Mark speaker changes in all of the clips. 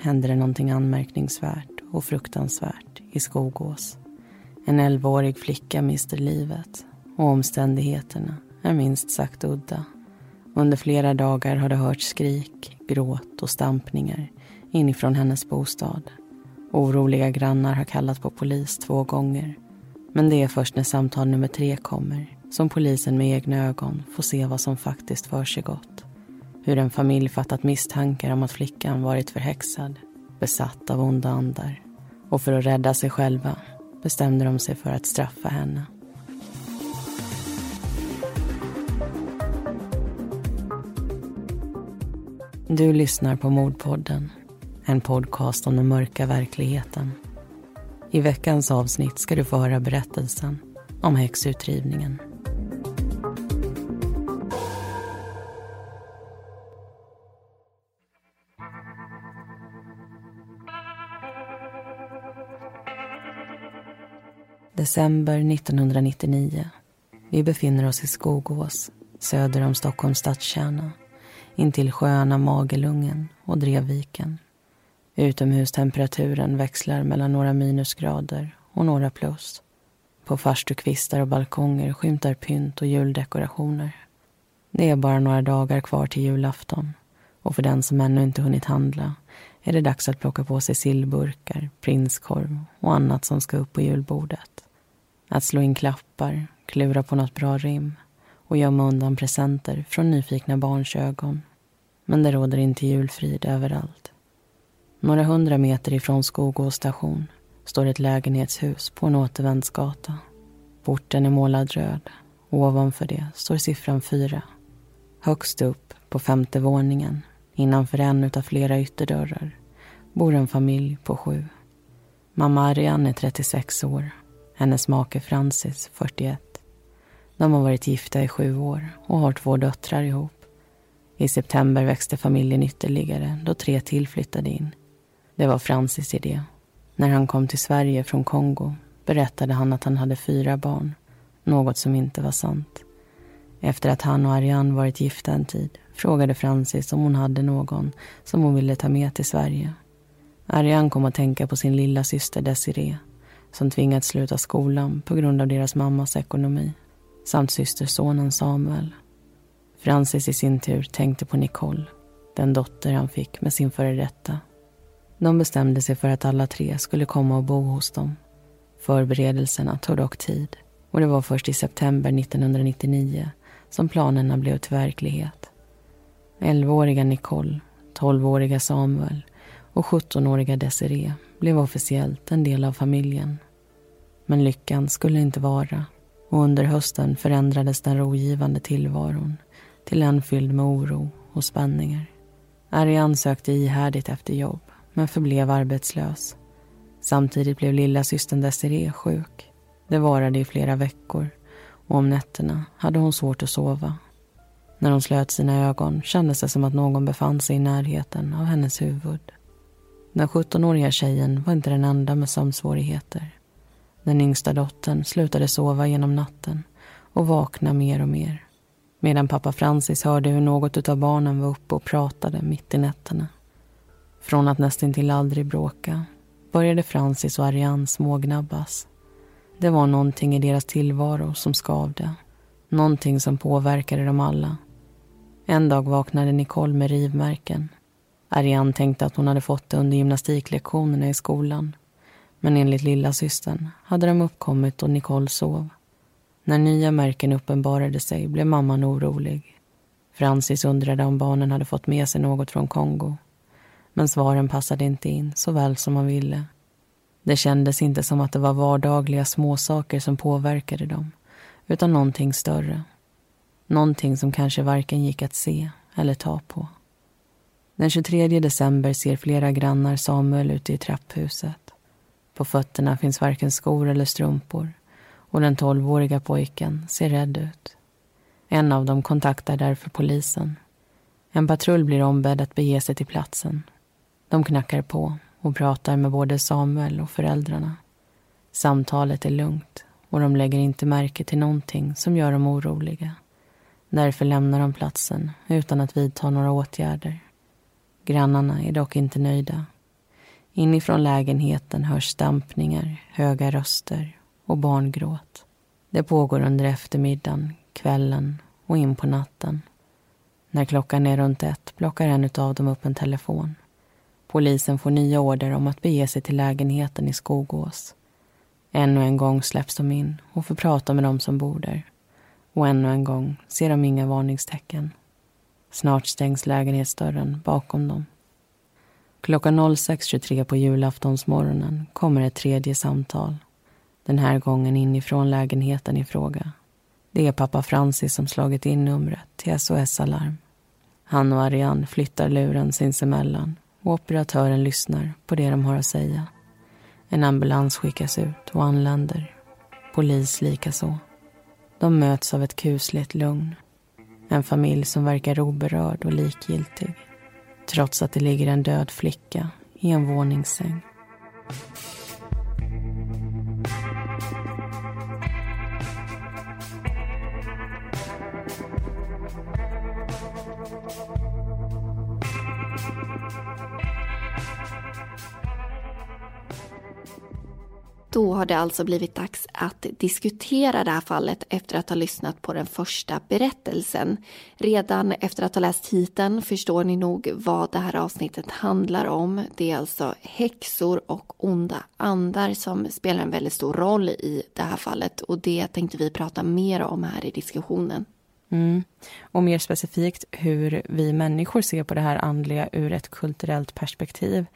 Speaker 1: hände det någonting anmärkningsvärt och fruktansvärt i Skogås. En 11-årig flicka mister livet och omständigheterna är minst sagt udda. Under flera dagar har det hörts skrik, gråt och stampningar inifrån hennes bostad. Oroliga grannar har kallat på polis två gånger. Men det är först när samtal nummer tre kommer som polisen med egna ögon får se vad som faktiskt försiggått. Hur en familj fattat misstankar om att flickan varit förhäxad, besatt av onda andar. Och för att rädda sig själva bestämde de sig för att straffa henne. Du lyssnar på Mordpodden, en podcast om den mörka verkligheten. I veckans avsnitt ska du få höra berättelsen om häxutdrivningen. December 1999. Vi befinner oss i Skogås, söder om Stockholms stadskärna intill sjöarna Magelungen och Drevviken. Utomhustemperaturen växlar mellan några minusgrader och några plus. På farstukvistar och balkonger skymtar pynt och juldekorationer. Det är bara några dagar kvar till julafton och för den som ännu inte hunnit handla är det dags att plocka på sig sillburkar, prinskorv och annat som ska upp på julbordet. Att slå in klappar, klura på något bra rim och gömma undan presenter från nyfikna barns ögon. Men det råder inte julfrid överallt. Några hundra meter ifrån Skogås station står ett lägenhetshus på en återvändsgata. Porten är målad röd och ovanför det står siffran fyra. Högst upp, på femte våningen, innanför en av flera ytterdörrar, bor en familj på sju. Mamma Ariane är 36 år. Hennes make Francis, 41. De har varit gifta i sju år och har två döttrar ihop. I september växte familjen ytterligare då tre till flyttade in. Det var Francis idé. När han kom till Sverige från Kongo berättade han att han hade fyra barn, något som inte var sant. Efter att han och Ariane varit gifta en tid frågade Francis om hon hade någon som hon ville ta med till Sverige. Ariane kom att tänka på sin lilla syster Desiree som tvingats sluta skolan på grund av deras mammas ekonomi samt systersonen Samuel. Francis i sin tur tänkte på Nicole, den dotter han fick med sin före detta. De bestämde sig för att alla tre skulle komma och bo hos dem. Förberedelserna tog dock tid och det var först i september 1999 som planerna blev till verklighet. 11-åriga Nicole, 12-åriga Samuel och 17-åriga Desiree blev officiellt en del av familjen. Men lyckan skulle inte vara och under hösten förändrades den rogivande tillvaron till en fylld med oro och spänningar. Arian sökte ihärdigt efter jobb, men förblev arbetslös. Samtidigt blev lilla systern Desiree sjuk. Det varade i flera veckor och om nätterna hade hon svårt att sova. När hon slöt sina ögon kändes det som att någon befann sig i närheten av hennes huvud. Den 17-åriga tjejen var inte den enda med sömnsvårigheter. Den yngsta dottern slutade sova genom natten och vakna mer och mer medan pappa Francis hörde hur något av barnen var uppe och pratade mitt i nätterna. Från att nästintill aldrig bråka började Francis och Ariane smågnabbas. Det var någonting i deras tillvaro som skavde. Någonting som påverkade dem alla. En dag vaknade Nicole med rivmärken. Ariane tänkte att hon hade fått det under gymnastiklektionerna i skolan. Men enligt lilla systern hade de uppkommit och Nicole sov. När nya märken uppenbarade sig blev mamman orolig. Francis undrade om barnen hade fått med sig något från Kongo. Men svaren passade inte in så väl som man ville. Det kändes inte som att det var vardagliga småsaker som påverkade dem, utan någonting större. Någonting som kanske varken gick att se eller ta på. Den 23 december ser flera grannar Samuel ute i trapphuset. På fötterna finns varken skor eller strumpor och den tolvåriga pojken ser rädd ut. En av dem kontaktar därför polisen. En patrull blir ombedd att bege sig till platsen. De knackar på och pratar med både Samuel och föräldrarna. Samtalet är lugnt och de lägger inte märke till någonting som gör dem oroliga. Därför lämnar de platsen utan att vidta några åtgärder. Grannarna är dock inte nöjda. Inifrån lägenheten hörs stampningar, höga röster och barngråt. Det pågår under eftermiddagen, kvällen och in på natten. När klockan är runt ett plockar en av dem upp en telefon. Polisen får nya order om att bege sig till lägenheten i Skogås. Ännu en gång släpps de in och får prata med dem som bor där. Och ännu en gång ser de inga varningstecken. Snart stängs lägenhetsdörren bakom dem. Klockan 06.23 på julaftonsmorgonen kommer ett tredje samtal. Den här gången inifrån lägenheten i fråga. Det är pappa Francis som slagit in numret till SOS Alarm. Han och Ariane flyttar luren sinsemellan och operatören lyssnar på det de har att säga. En ambulans skickas ut och anländer. Polis likaså. De möts av ett kusligt lugn. En familj som verkar oberörd och likgiltig trots att det ligger en död flicka i en våningssäng.
Speaker 2: Då har det alltså blivit dags att diskutera det här fallet efter att ha lyssnat på den första berättelsen. Redan efter att ha läst titeln förstår ni nog vad det här avsnittet handlar om. Det är alltså häxor och onda andar som spelar en väldigt stor roll i det här fallet och det tänkte vi prata mer om här i diskussionen.
Speaker 1: Mm. Och mer specifikt hur vi människor ser på det här andliga ur ett kulturellt perspektiv.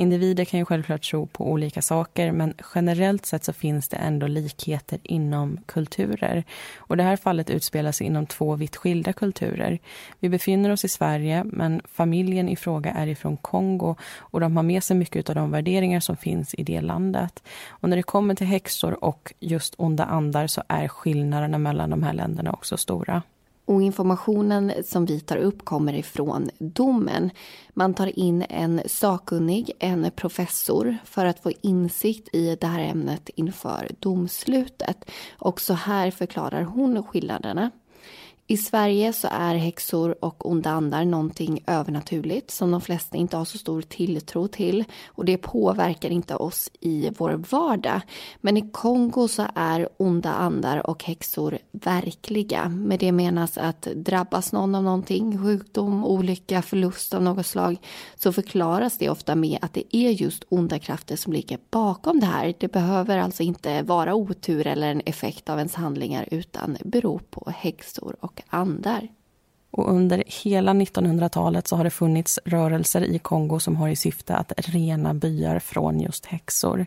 Speaker 1: Individer kan ju självklart tro på olika saker men generellt sett så finns det ändå likheter inom kulturer. Och det här fallet utspelar sig inom två vitt skilda kulturer. Vi befinner oss i Sverige men familjen i fråga är ifrån Kongo och de har med sig mycket av de värderingar som finns i det landet. Och när det kommer till häxor och just onda andar så är skillnaderna mellan de här länderna också stora.
Speaker 2: Och informationen som vi tar upp kommer ifrån domen. Man tar in en sakkunnig, en professor, för att få insikt i det här ämnet inför domslutet. Och så här förklarar hon skillnaderna. I Sverige så är häxor och onda andar någonting övernaturligt som de flesta inte har så stor tilltro till och det påverkar inte oss i vår vardag. Men i Kongo så är onda andar och häxor verkliga. Med det menas att drabbas någon av någonting, sjukdom, olycka, förlust av något slag så förklaras det ofta med att det är just onda krafter som ligger bakom det här. Det behöver alltså inte vara otur eller en effekt av ens handlingar utan beror på häxor och andar.
Speaker 1: Och under hela 1900-talet så har det funnits rörelser i Kongo som har i syfte att rena byar från just häxor.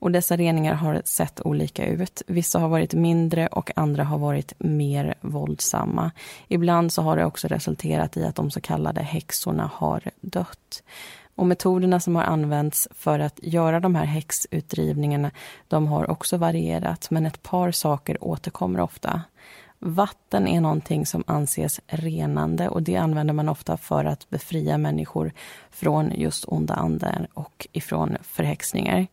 Speaker 1: Och dessa reningar har sett olika ut. Vissa har varit mindre och andra har varit mer våldsamma. Ibland så har det också resulterat i att de så kallade häxorna har dött. Och metoderna som har använts för att göra de här häxutdrivningarna de har också varierat men ett par saker återkommer ofta. Vatten är någonting som anses renande och det använder man ofta för att befria människor från just onda andar och ifrån förhäxningar.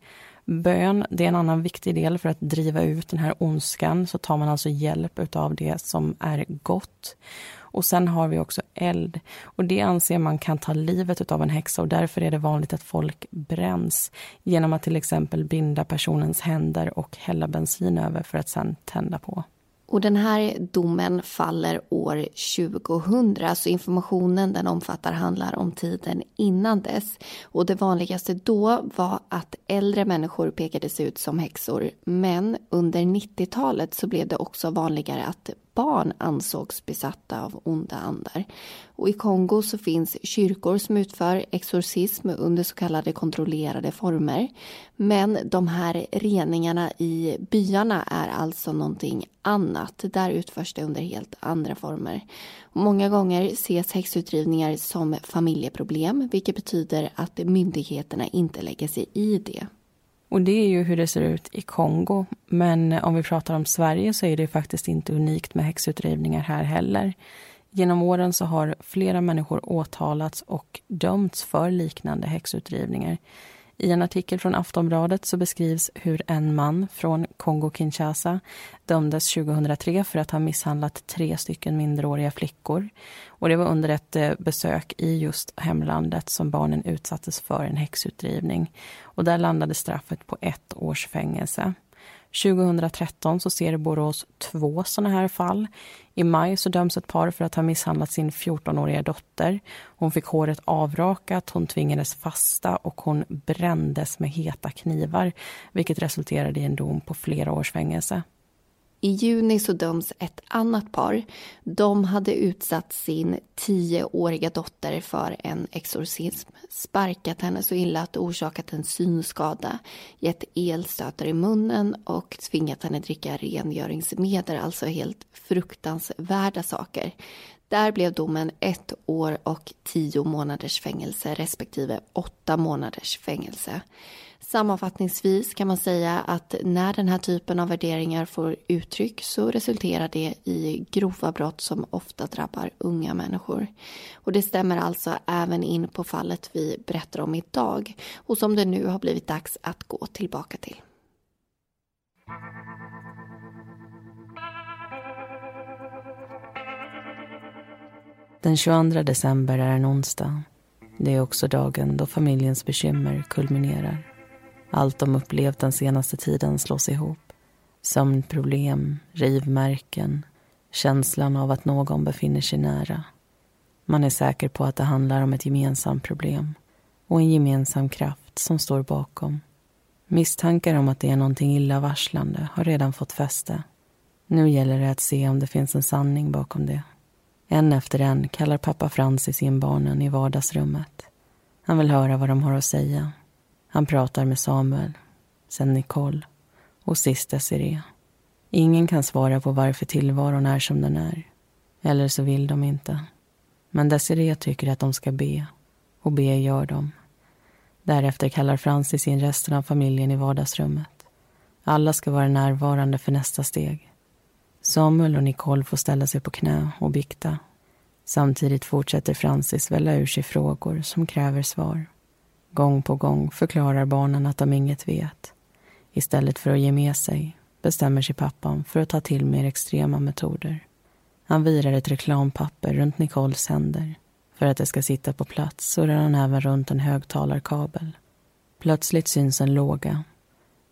Speaker 1: Bön, det är en annan viktig del för att driva ut den här ondskan. Så tar man alltså hjälp av det som är gott. Och sen har vi också eld. Och det anser man kan ta livet av en häxa och därför är det vanligt att folk bränns genom att till exempel binda personens händer och hälla bensin över för att sen tända på.
Speaker 2: Och den här domen faller år 2000 så informationen den omfattar handlar om tiden innan dess. Och det vanligaste då var att äldre människor pekades ut som häxor men under 90-talet så blev det också vanligare att barn ansågs besatta av onda andar. Och I Kongo så finns kyrkor som utför exorcism under så kallade kontrollerade former. Men de här reningarna i byarna är alltså någonting annat. Där utförs det under helt andra former. Många gånger ses häxutdrivningar som familjeproblem vilket betyder att myndigheterna inte lägger sig i det.
Speaker 1: Och det är ju hur det ser ut i Kongo. Men om vi pratar om Sverige så är det faktiskt inte unikt med häxutdrivningar här heller. Genom åren så har flera människor åtalats och dömts för liknande häxutdrivningar. I en artikel från Aftonbladet så beskrivs hur en man från Kongo-Kinshasa dömdes 2003 för att ha misshandlat tre stycken minderåriga flickor. Och det var under ett eh, besök i just hemlandet som barnen utsattes för en häxutdrivning. Och där landade straffet på ett års fängelse. 2013 så ser Borås två såna här fall. I maj så döms ett par för att ha misshandlat sin 14-åriga dotter. Hon fick håret avrakat, hon tvingades fasta och hon brändes med heta knivar vilket resulterade i en dom på flera års fängelse.
Speaker 2: I juni så döms ett annat par. De hade utsatt sin tioåriga dotter för en exorcism, sparkat henne så illa att det orsakat en synskada, gett elstötar i munnen och tvingat henne dricka rengöringsmedel, alltså helt fruktansvärda saker. Där blev domen ett år och tio månaders fängelse respektive åtta månaders fängelse. Sammanfattningsvis kan man säga att när den här typen av värderingar får uttryck så resulterar det i grova brott som ofta drabbar unga människor. Och det stämmer alltså även in på fallet vi berättar om idag och som det nu har blivit dags att gå tillbaka till.
Speaker 1: Den 22 december är en onsdag. Det är också dagen då familjens bekymmer kulminerar. Allt de upplevt den senaste tiden slås ihop. Sömnproblem, rivmärken, känslan av att någon befinner sig nära. Man är säker på att det handlar om ett gemensamt problem och en gemensam kraft som står bakom. Misstankar om att det är någonting illavarslande har redan fått fäste. Nu gäller det att se om det finns en sanning bakom det. En efter en kallar pappa Francis in barnen i vardagsrummet. Han vill höra vad de har att säga han pratar med Samuel, sen Nicole och sist Desiree. Ingen kan svara på varför tillvaron är som den är. Eller så vill de inte. Men Desiree tycker att de ska be. Och be gör de. Därefter kallar Francis in resten av familjen i vardagsrummet. Alla ska vara närvarande för nästa steg. Samuel och Nicole får ställa sig på knä och bikta. Samtidigt fortsätter Francis välja ur sig frågor som kräver svar. Gång på gång förklarar barnen att de inget vet. Istället för att ge med sig bestämmer sig pappan för att ta till mer extrema metoder. Han virar ett reklampapper runt Nicoles händer. För att det ska sitta på plats så rör han även runt en högtalarkabel. Plötsligt syns en låga.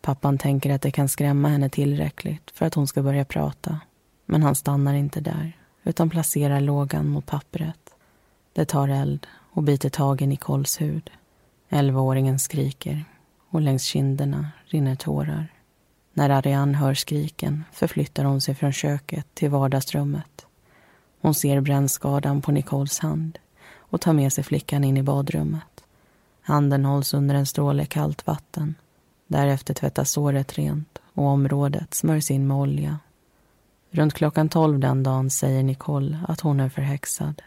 Speaker 1: Pappan tänker att det kan skrämma henne tillräckligt för att hon ska börja prata. Men han stannar inte där, utan placerar lågan mot pappret. Det tar eld och biter tag i Nicoles hud. Elvaåringen skriker och längs kinderna rinner tårar. När Ariane hör skriken förflyttar hon sig från köket till vardagsrummet. Hon ser brännskadan på Nicoles hand och tar med sig flickan in i badrummet. Handen hålls under en stråle kallt vatten. Därefter tvättas såret rent och området smörjs in med olja. Runt klockan tolv den dagen säger Nicole att hon är förhäxad.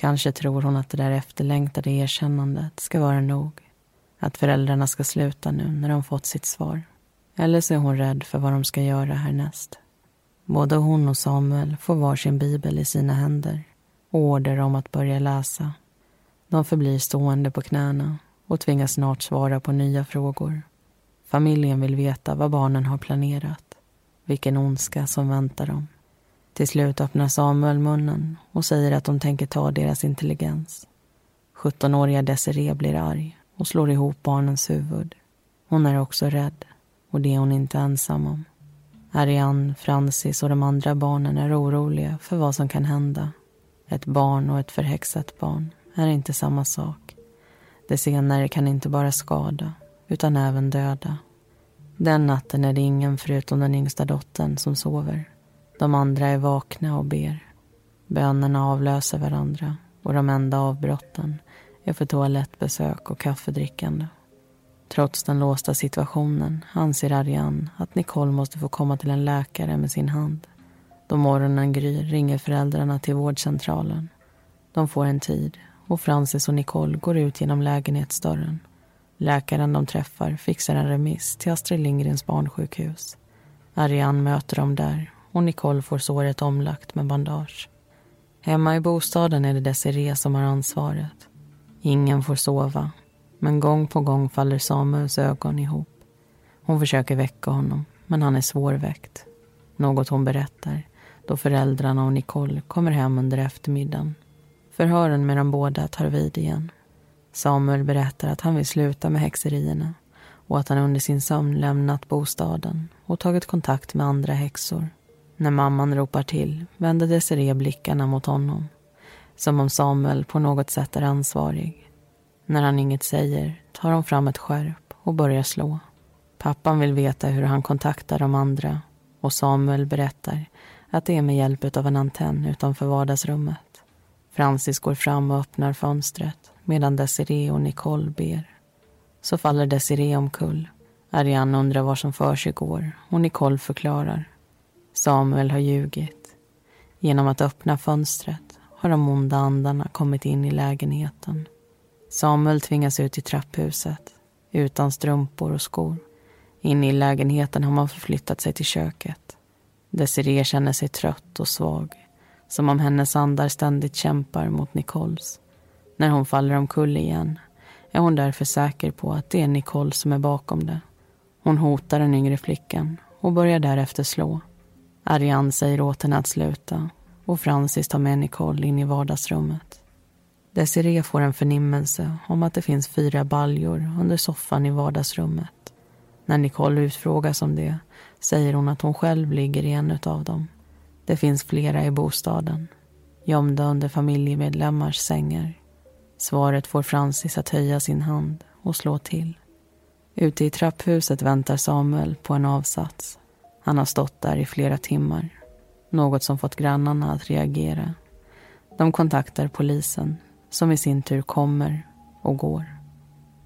Speaker 1: Kanske tror hon att det där efterlängtade erkännandet ska vara nog. Att föräldrarna ska sluta nu när de fått sitt svar. Eller så är hon rädd för vad de ska göra härnäst. Både hon och Samuel får var sin bibel i sina händer och order om att börja läsa. De förblir stående på knäna och tvingas snart svara på nya frågor. Familjen vill veta vad barnen har planerat, vilken ondska som väntar dem. Till slut öppnar Samuel munnen och säger att de tänker ta deras intelligens. 17-åriga Desiree blir arg och slår ihop barnens huvud. Hon är också rädd och det är hon inte ensam om. Ariane, Francis och de andra barnen är oroliga för vad som kan hända. Ett barn och ett förhäxat barn är inte samma sak. Det senare kan inte bara skada, utan även döda. Den natten är det ingen förutom den yngsta dottern som sover. De andra är vakna och ber. Bönerna avlöser varandra och de enda avbrotten är för toalettbesök och kaffedrickande. Trots den låsta situationen anser Ariane att Nicole måste få komma till en läkare med sin hand. Då morgonen gryr ringer föräldrarna till vårdcentralen. De får en tid och Francis och Nicole går ut genom lägenhetsdörren. Läkaren de träffar fixar en remiss till Astrid Lindgrens barnsjukhus. Ariane möter dem där och Nicole får såret omlagt med bandage. Hemma i bostaden är det Desiree som har ansvaret. Ingen får sova, men gång på gång faller Samuels ögon ihop. Hon försöker väcka honom, men han är svårväckt. Något hon berättar då föräldrarna och Nicole kommer hem under eftermiddagen. Förhören med de båda tar vid igen. Samuel berättar att han vill sluta med häxerierna och att han under sin sömn lämnat bostaden och tagit kontakt med andra häxor. När mamman ropar till vänder Desiree blickarna mot honom. Som om Samuel på något sätt är ansvarig. När han inget säger tar hon fram ett skärp och börjar slå. Pappan vill veta hur han kontaktar de andra och Samuel berättar att det är med hjälp av en antenn utanför vardagsrummet. Francis går fram och öppnar fönstret medan Desiree och Nicole ber. Så faller Desiree omkull. Ariane undrar vad som för sig går och Nicole förklarar. Samuel har ljugit. Genom att öppna fönstret har de onda andarna kommit in i lägenheten. Samuel tvingas ut i trapphuset utan strumpor och skor. Inne i lägenheten har man förflyttat sig till köket. Desiree känner sig trött och svag som om hennes andar ständigt kämpar mot Nicoles. När hon faller omkull igen är hon därför säker på att det är Nicole som är bakom det. Hon hotar den yngre flickan och börjar därefter slå. Ariane säger åt henne att sluta och Francis tar med Nicole in i vardagsrummet. Desiree får en förnimmelse om att det finns fyra baljor under soffan i vardagsrummet. När Nicole utfrågas om det säger hon att hon själv ligger i en av dem. Det finns flera i bostaden, gömda under familjemedlemmars sängar. Svaret får Francis att höja sin hand och slå till. Ute i trapphuset väntar Samuel på en avsats. Han har stått där i flera timmar. Något som fått grannarna att reagera. De kontaktar polisen, som i sin tur kommer och går.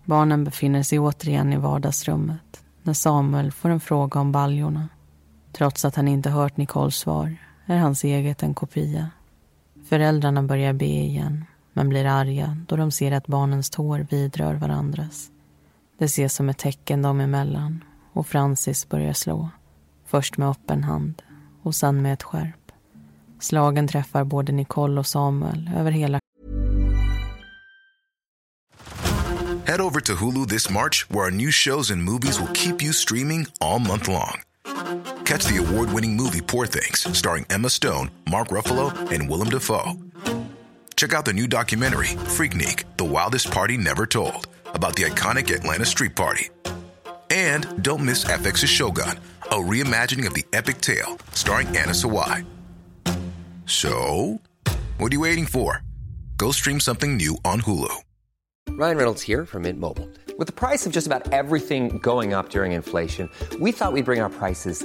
Speaker 1: Barnen befinner sig återigen i vardagsrummet när Samuel får en fråga om baljorna. Trots att han inte hört Nicoles svar är hans eget en kopia. Föräldrarna börjar be igen men blir arga då de ser att barnens tår vidrör varandras. Det ses som ett tecken dem emellan och Francis börjar slå. Först med öppen hand och sen med ett skärp. Slagen träffar både Nicole och Samuel över hela
Speaker 3: Head over to Hulu this March, where our new shows and movies will keep you streaming all month long. Catch the award winning movie Poor Things, starring Emma Stone, Mark Ruffalo, and Willem Dafoe. Check out the new documentary, Freaknik The Wildest Party Never Told, about the iconic Atlanta Street Party. And don't miss FX's Shogun, a reimagining of the epic tale starring Anna Sawai. So, what are you waiting for? Go stream something new on Hulu.
Speaker 4: Ryan Reynolds here from Mint Mobile. With the price of just about everything going up during inflation, we thought we'd bring our prices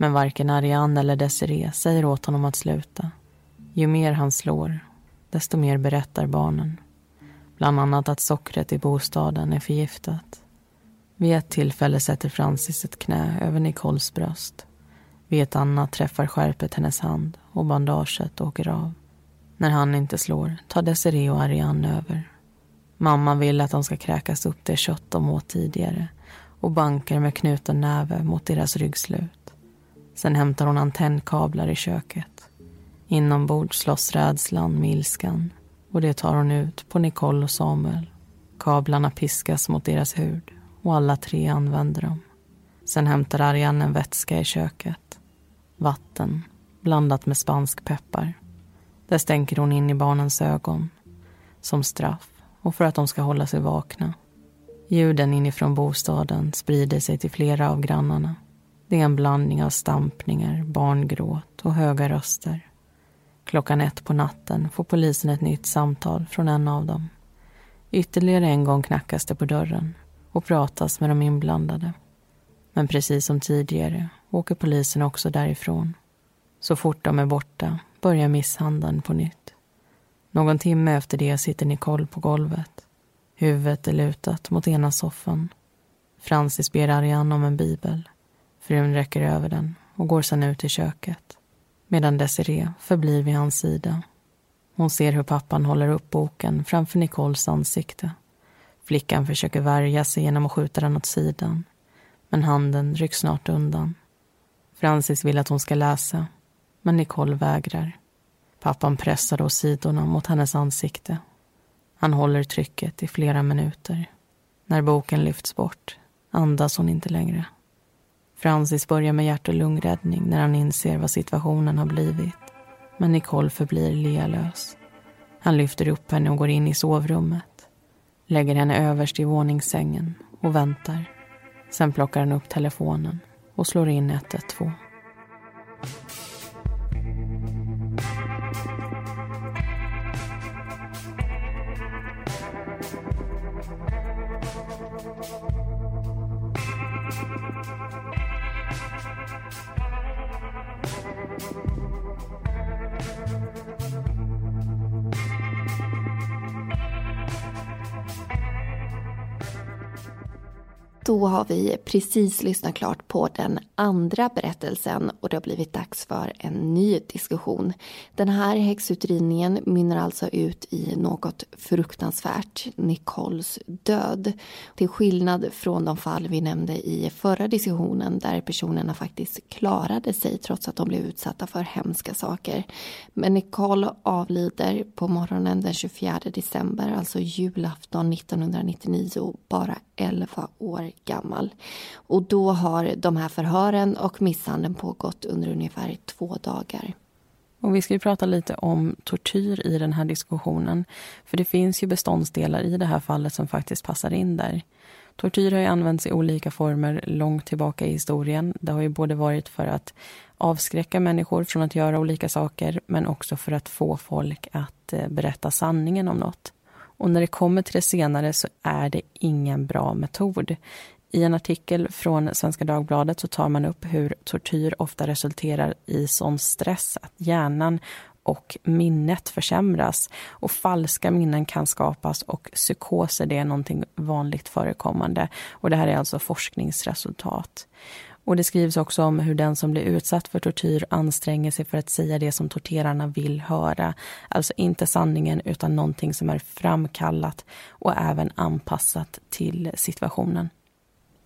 Speaker 1: Men varken Ariane eller Desiree säger åt honom att sluta. Ju mer han slår, desto mer berättar barnen. Bland annat att sockret i bostaden är förgiftat. Vid ett tillfälle sätter Francis ett knä över Nicoles bröst. Vid ett annat träffar skärpet hennes hand och bandaget åker av. När han inte slår tar Desiree och Ariane över. Mamma vill att de ska kräkas upp det kött de åt tidigare och bankar med knuten näve mot deras ryggslut. Sen hämtar hon antennkablar i köket. Inombords slåss rädslan med ilskan och det tar hon ut på Nicole och Samuel. Kablarna piskas mot deras hud och alla tre använder dem. Sen hämtar Arjan en vätska i köket. Vatten. blandat med spansk peppar. Det stänker hon in i barnens ögon som straff och för att de ska hålla sig vakna. Ljuden inifrån bostaden sprider sig till flera av grannarna. Det är en blandning av stampningar, barngråt och höga röster. Klockan ett på natten får polisen ett nytt samtal från en av dem. Ytterligare en gång knackas det på dörren och pratas med de inblandade. Men precis som tidigare åker polisen också därifrån. Så fort de är borta börjar misshandeln på nytt. Någon timme efter det sitter Nicole på golvet. Huvudet är lutat mot ena soffan. Francis ber Ariane om en bibel. Frun räcker över den och går sedan ut i köket. Medan Desiree förblir vid hans sida. Hon ser hur pappan håller upp boken framför Nicoles ansikte. Flickan försöker värja sig genom att skjuta den åt sidan. Men handen rycks snart undan. Francis vill att hon ska läsa, men Nicole vägrar. Pappan pressar då sidorna mot hennes ansikte. Han håller trycket i flera minuter. När boken lyfts bort andas hon inte längre. Francis börjar med hjärt och lungräddning när han inser vad situationen har blivit. Men Nicole förblir lealös. Han lyfter upp henne och går in i sovrummet. Lägger henne överst i våningssängen och väntar. Sen plockar han upp telefonen och slår in 112.
Speaker 2: Har vi precis lyssnat klart på den andra berättelsen och det har blivit dags för en ny diskussion. Den här häxutdrivningen mynnar alltså ut i något fruktansvärt, Nicoles död. Till skillnad från de fall vi nämnde i förra diskussionen där personerna faktiskt klarade sig trots att de blev utsatta för hemska saker. Men Nicole avlider på morgonen den 24 december, alltså julafton 1999, bara 11 år gammal. Och då har de här förhören och misshandeln pågått under ungefär två dagar.
Speaker 1: Och vi ska ju prata lite om tortyr i den här diskussionen. För det finns ju beståndsdelar i det här fallet som faktiskt passar in där. Tortyr har ju använts i olika former långt tillbaka i historien. Det har ju både varit för att avskräcka människor från att göra olika saker men också för att få folk att eh, berätta sanningen om något. Och när det kommer till det senare så är det ingen bra metod. I en artikel från Svenska Dagbladet så tar man upp hur tortyr ofta resulterar i sån stress att hjärnan och minnet försämras och falska minnen kan skapas och psykoser det är någonting vanligt förekommande. Och det här är alltså forskningsresultat. Och det skrivs också om hur den som blir utsatt för tortyr anstränger sig för att säga det som torterarna vill höra. Alltså inte sanningen utan någonting som är framkallat och även anpassat till situationen.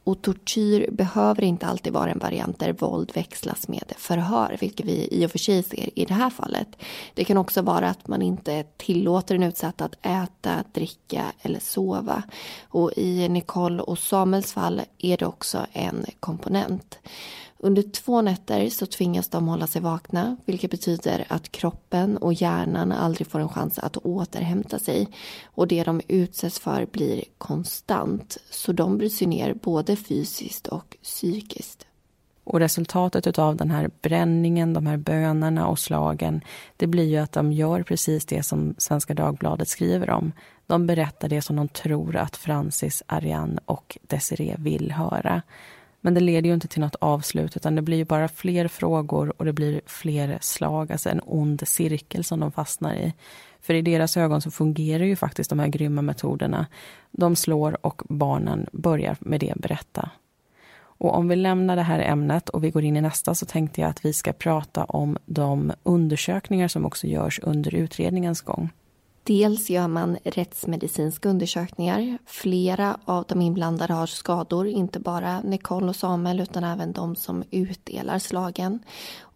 Speaker 2: Och tortyr behöver inte alltid vara en variant där våld växlas med förhör, vilket vi i och för sig ser i det här fallet. Det kan också vara att man inte tillåter den utsatta att äta, dricka eller sova. Och i Nicole och Samuels fall är det också en komponent. Under två nätter så tvingas de hålla sig vakna vilket betyder att kroppen och hjärnan aldrig får en chans att återhämta sig. Och det de utsätts för blir konstant. Så de bryts ner både fysiskt och psykiskt.
Speaker 1: Och resultatet av den här bränningen, de här bönerna och slagen det blir ju att de gör precis det som Svenska Dagbladet skriver om. De berättar det som de tror att Francis, Ariane och Desiree vill höra. Men det leder ju inte till något avslut utan det blir bara fler frågor och det blir fler slag, alltså en ond cirkel som de fastnar i. För i deras ögon så fungerar ju faktiskt de här grymma metoderna. De slår och barnen börjar med det berätta. Och om vi lämnar det här ämnet och vi går in i nästa så tänkte jag att vi ska prata om de undersökningar som också görs under utredningens gång.
Speaker 2: Dels gör man rättsmedicinska undersökningar. Flera av de inblandade har skador, inte bara Nicole och Samuel utan även de som utdelar slagen.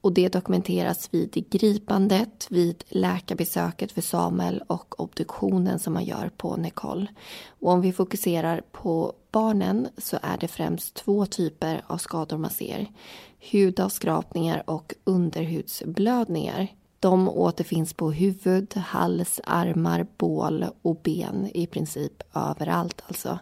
Speaker 2: Och det dokumenteras vid gripandet, vid läkarbesöket för Samuel och obduktionen som man gör på Nicole. Och om vi fokuserar på barnen så är det främst två typer av skador man ser. Hudavskrapningar och underhudsblödningar. De återfinns på huvud, hals, armar, bål och ben i princip överallt alltså.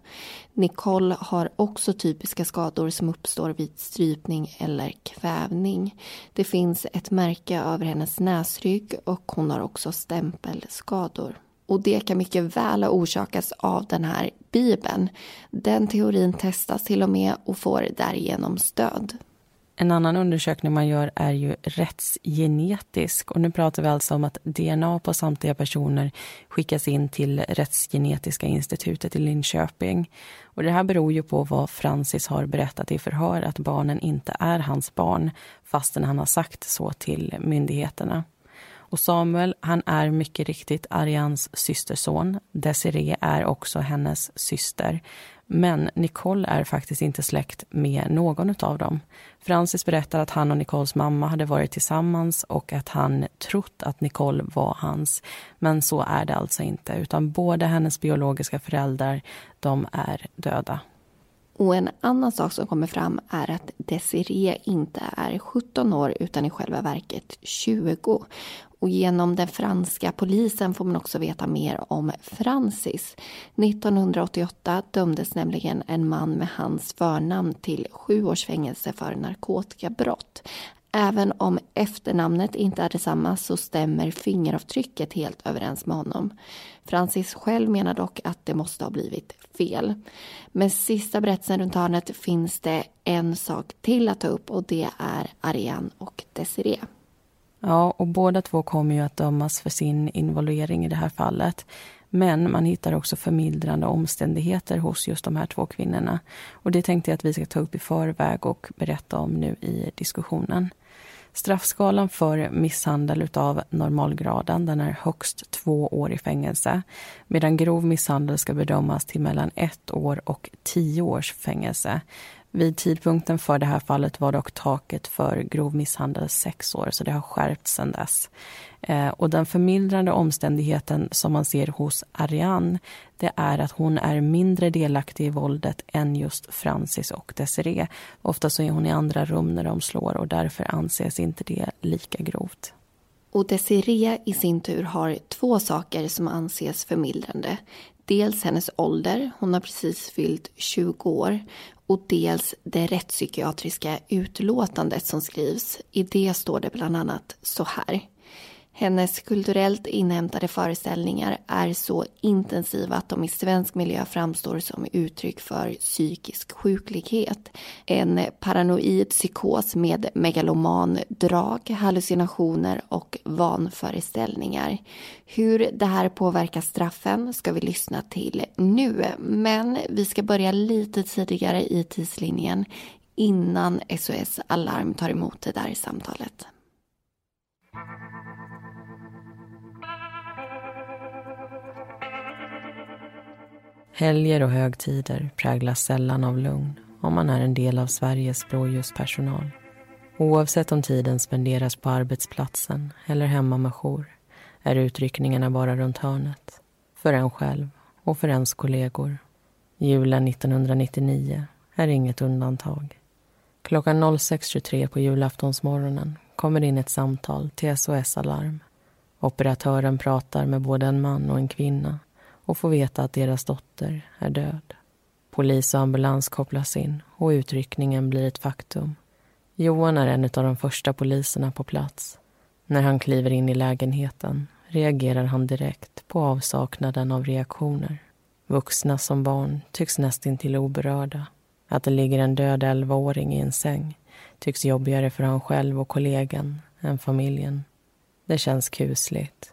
Speaker 2: Nicole har också typiska skador som uppstår vid strypning eller kvävning. Det finns ett märke över hennes näsrygg och hon har också stämpelskador. Och det kan mycket väl ha orsakats av den här bibeln. Den teorin testas till och med och får därigenom stöd.
Speaker 1: En annan undersökning man gör är ju rättsgenetisk. Och nu pratar vi alltså om att DNA på samtliga personer skickas in till Rättsgenetiska institutet i Linköping. Och det här beror ju på vad Francis har berättat i förhör, att barnen inte är hans barn fastän han har sagt så till myndigheterna. Och Samuel, han är mycket riktigt Arians systerson. Desiree är också hennes syster. Men Nicole är faktiskt inte släkt med någon av dem. Francis berättar att han och Nicoles mamma hade varit tillsammans och att han trott att Nicole var hans. Men så är det alltså inte, utan båda hennes biologiska föräldrar, de är döda.
Speaker 2: Och en annan sak som kommer fram är att Desiree inte är 17 år utan i själva verket 20. Och genom den franska polisen får man också veta mer om Francis. 1988 dömdes nämligen en man med hans förnamn till sju års fängelse för narkotikabrott. Även om efternamnet inte är detsamma så stämmer fingeravtrycket helt överens med honom. Francis själv menar dock att det måste ha blivit fel. Men sista berättelsen runt hörnet finns det en sak till att ta upp och det är Ariane och Desiree.
Speaker 1: Ja, och båda två kommer ju att dömas för sin involvering i det här fallet. Men man hittar också förmildrande omständigheter hos just de här två kvinnorna. Och det tänkte jag att vi ska ta upp i förväg och berätta om nu i diskussionen. Straffskalan för misshandel av normalgraden den är högst två år i fängelse medan grov misshandel ska bedömas till mellan ett år och tio års fängelse. Vid tidpunkten för det här fallet var dock taket för grov misshandel sex år, så det har skärpts sedan dess. Eh, och den förmildrande omständigheten som man ser hos Ariane det är att hon är mindre delaktig i våldet än just Francis och Desiree. Ofta så är hon i andra rum när de slår och därför anses inte det lika grovt.
Speaker 2: Och Desiree i sin tur har två saker som anses förmildrande. Dels hennes ålder, hon har precis fyllt 20 år och dels det rättspsykiatriska utlåtandet som skrivs. I det står det bland annat så här. Hennes kulturellt inhämtade föreställningar är så intensiva att de i svensk miljö framstår som uttryck för psykisk sjuklighet. En paranoid psykos med megaloman drag, hallucinationer och vanföreställningar. Hur det här påverkar straffen ska vi lyssna till nu. Men vi ska börja lite tidigare i tidslinjen innan SOS Alarm tar emot det där samtalet.
Speaker 1: Helger och högtider präglas sällan av lugn om man är en del av Sveriges blåljuspersonal. Oavsett om tiden spenderas på arbetsplatsen eller hemma med jour är utryckningarna bara runt hörnet. För en själv och för ens kollegor. Julen 1999 är inget undantag. Klockan 06.23 på julaftonsmorgonen kommer in ett samtal till SOS Alarm. Operatören pratar med både en man och en kvinna och får veta att deras dotter är död. Polis och ambulans kopplas in och utryckningen blir ett faktum. Johan är en av de första poliserna på plats. När han kliver in i lägenheten reagerar han direkt på avsaknaden av reaktioner. Vuxna som barn tycks nästintill oberörda. Att det ligger en död 11-åring i en säng tycks jobbigare för han själv och kollegan än familjen. Det känns kusligt,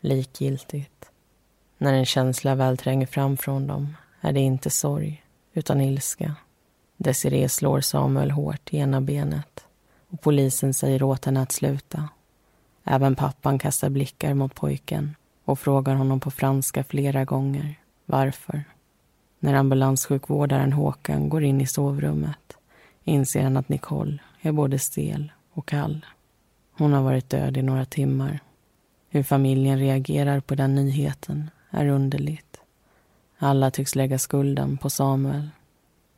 Speaker 1: likgiltigt. När en känsla väl tränger fram från dem är det inte sorg, utan ilska. Desiree slår Samuel hårt i ena benet och polisen säger åt henne att sluta. Även pappan kastar blickar mot pojken och frågar honom på franska flera gånger varför. När ambulanssjukvårdaren Håkan går in i sovrummet inser han att Nicole är både stel och kall. Hon har varit död i några timmar. Hur familjen reagerar på den nyheten är underligt. Alla tycks lägga skulden på Samuel.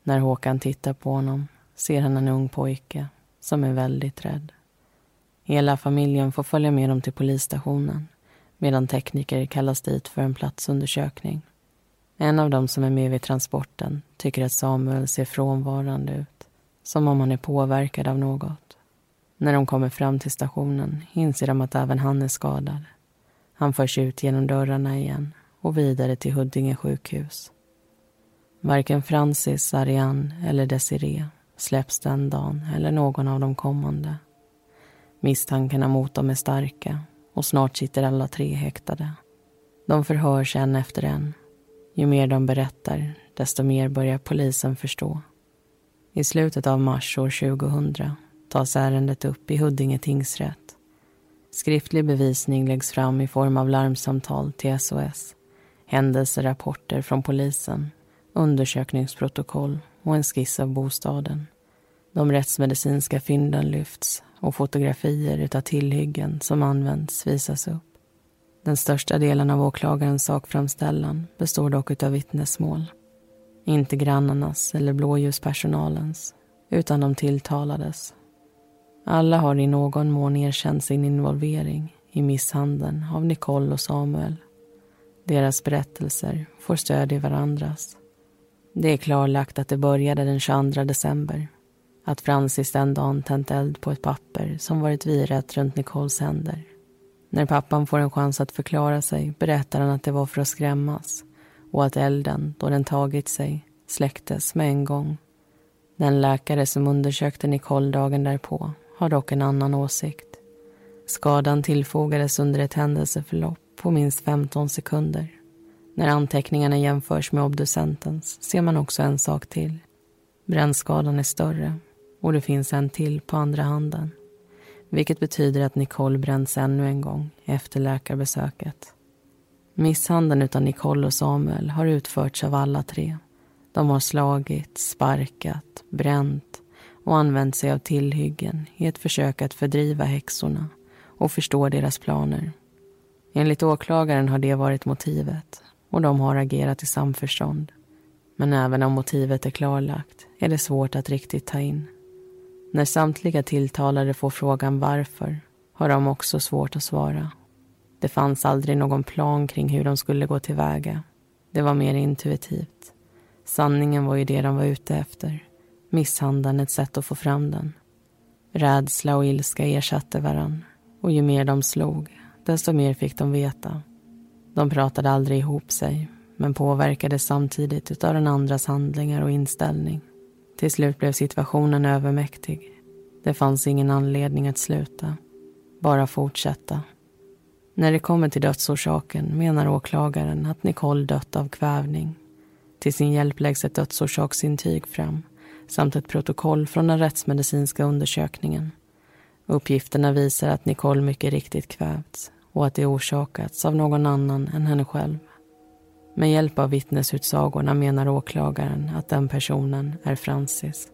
Speaker 1: När Håkan tittar på honom ser han en ung pojke som är väldigt rädd. Hela familjen får följa med dem till polisstationen medan tekniker kallas dit för en platsundersökning. En av dem som är med vid transporten tycker att Samuel ser frånvarande ut, som om han är påverkad av något. När de kommer fram till stationen inser de att även han är skadad. Han förs ut genom dörrarna igen och vidare till Huddinge sjukhus. Varken Francis, Ariane eller Desiree släpps den dagen eller någon av de kommande. Misstankarna mot dem är starka och snart sitter alla tre häktade. De förhörs en efter en. Ju mer de berättar, desto mer börjar polisen förstå. I slutet av mars år 2000 tas ärendet upp i Huddinge tingsrätt. Skriftlig bevisning läggs fram i form av larmsamtal till SOS, händelserapporter från polisen, undersökningsprotokoll och en skiss av bostaden. De rättsmedicinska fynden lyfts och fotografier av tillhyggen som använts visas upp. Den största delen av åklagarens sakframställan består dock av vittnesmål. Inte grannarnas eller blåljuspersonalens, utan de tilltalades. Alla har i någon mån erkänt sin involvering i misshandeln av Nicole och Samuel. Deras berättelser får stöd i varandras. Det är klarlagt att det började den 22 december att Francis den dagen tänt eld på ett papper som varit virat runt Nicoles händer. När pappan får en chans att förklara sig berättar han att det var för att skrämmas och att elden, då den tagit sig, släcktes med en gång. Den läkare som undersökte Nicole dagen därpå har dock en annan åsikt. Skadan tillfogades under ett händelseförlopp på minst 15 sekunder. När anteckningarna jämförs med obducentens ser man också en sak till. Brännskadan är större och det finns en till på andra handen. Vilket betyder att Nicole bränns ännu en gång efter läkarbesöket. Misshandeln av Nicole och Samuel har utförts av alla tre. De har slagit, sparkat, bränt och använt sig av tillhyggen i ett försök att fördriva häxorna och förstå deras planer. Enligt åklagaren har det varit motivet och de har agerat i samförstånd. Men även om motivet är klarlagt är det svårt att riktigt ta in. När samtliga tilltalade får frågan varför har de också svårt att svara. Det fanns aldrig någon plan kring hur de skulle gå tillväga. Det var mer intuitivt. Sanningen var ju det de var ute efter. Misshandeln ett sätt att få fram den. Rädsla och ilska ersatte varann. Och ju mer de slog, desto mer fick de veta. De pratade aldrig ihop sig, men påverkades samtidigt av den andras handlingar och inställning. Till slut blev situationen övermäktig. Det fanns ingen anledning att sluta. Bara fortsätta. När det kommer till dödsorsaken menar åklagaren att Nicole dött av kvävning. Till sin hjälp läggs ett dödsorsaksintyg fram samt ett protokoll från den rättsmedicinska undersökningen. Uppgifterna visar att Nicole mycket riktigt kvävts och att det orsakats av någon annan än henne själv. Med hjälp av vittnesutsagorna menar åklagaren att den personen är Francis.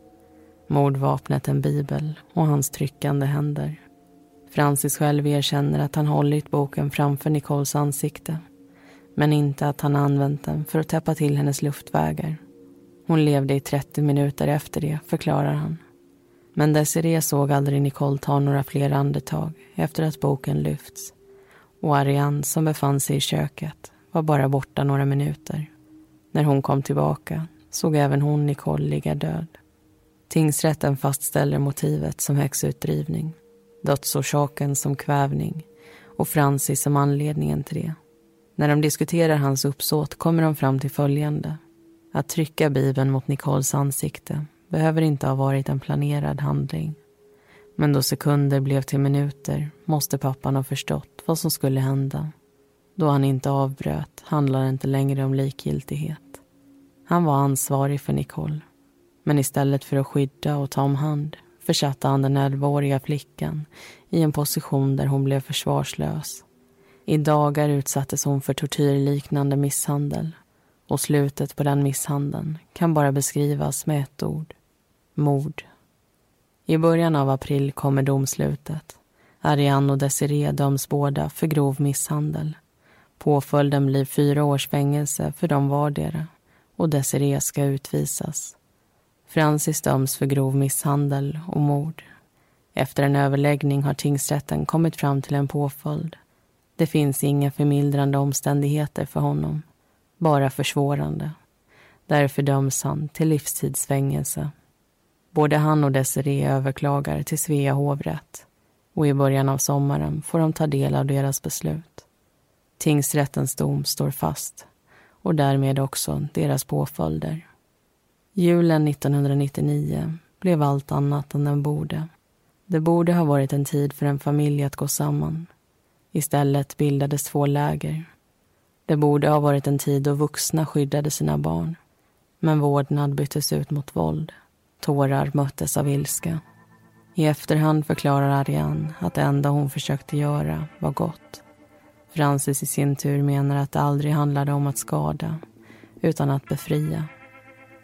Speaker 1: Mordvapnet en bibel och hans tryckande händer. Francis själv erkänner att han hållit boken framför Nicoles ansikte men inte att han använt den för att täppa till hennes luftvägar. Hon levde i 30 minuter efter det, förklarar han. Men Desiree såg aldrig Nicole ta några fler andetag efter att boken lyfts. Och Ariane, som befann sig i köket, var bara borta några minuter. När hon kom tillbaka såg även hon Nicole ligga död. Tingsrätten fastställer motivet som häxutdrivning, dödsorsaken som kvävning och Francis som anledningen till det. När de diskuterar hans uppsåt kommer de fram till följande. Att trycka Bibeln mot Nicoles ansikte behöver inte ha varit en planerad handling. Men då sekunder blev till minuter måste pappan ha förstått vad som skulle hända. Då han inte avbröt handlade det inte längre om likgiltighet. Han var ansvarig för Nicole. Men istället för att skydda och ta om hand försatte han den 11-åriga flickan i en position där hon blev försvarslös. I dagar utsattes hon för tortyrliknande misshandel och slutet på den misshandeln kan bara beskrivas med ett ord. Mord. I början av april kommer domslutet. Ariane och Desiree döms båda för grov misshandel. Påföljden blir fyra års fängelse för dem vardera och Desiree ska utvisas. Francis döms för grov misshandel och mord. Efter en överläggning har tingsrätten kommit fram till en påföljd. Det finns inga förmildrande omständigheter för honom, bara försvårande. Därför döms han till livstidsfängelse. Både han och Desiree överklagar till Svea hovrätt och i början av sommaren får de ta del av deras beslut. Tingsrättens dom står fast och därmed också deras påföljder. Julen 1999 blev allt annat än den borde. Det borde ha varit en tid för en familj att gå samman. Istället bildades två läger. Det borde ha varit en tid då vuxna skyddade sina barn. Men vårdnad byttes ut mot våld. Tårar möttes av ilska. I efterhand förklarar Ariane att det enda hon försökte göra var gott. Francis i sin tur menar att det aldrig handlade om att skada, utan att befria.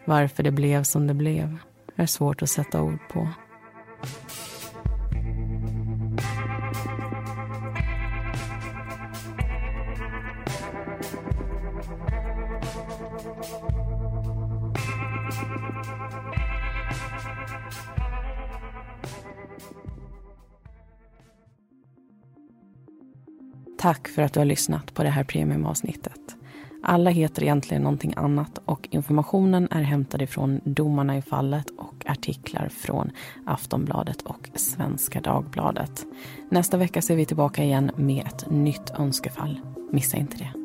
Speaker 1: Varför det blev som det blev är svårt att sätta ord på. Tack för att du har lyssnat på det här premiumavsnittet. Alla heter egentligen någonting annat och informationen är hämtad ifrån domarna i fallet och artiklar från Aftonbladet och Svenska Dagbladet. Nästa vecka så är vi tillbaka igen med ett nytt önskefall. Missa inte det.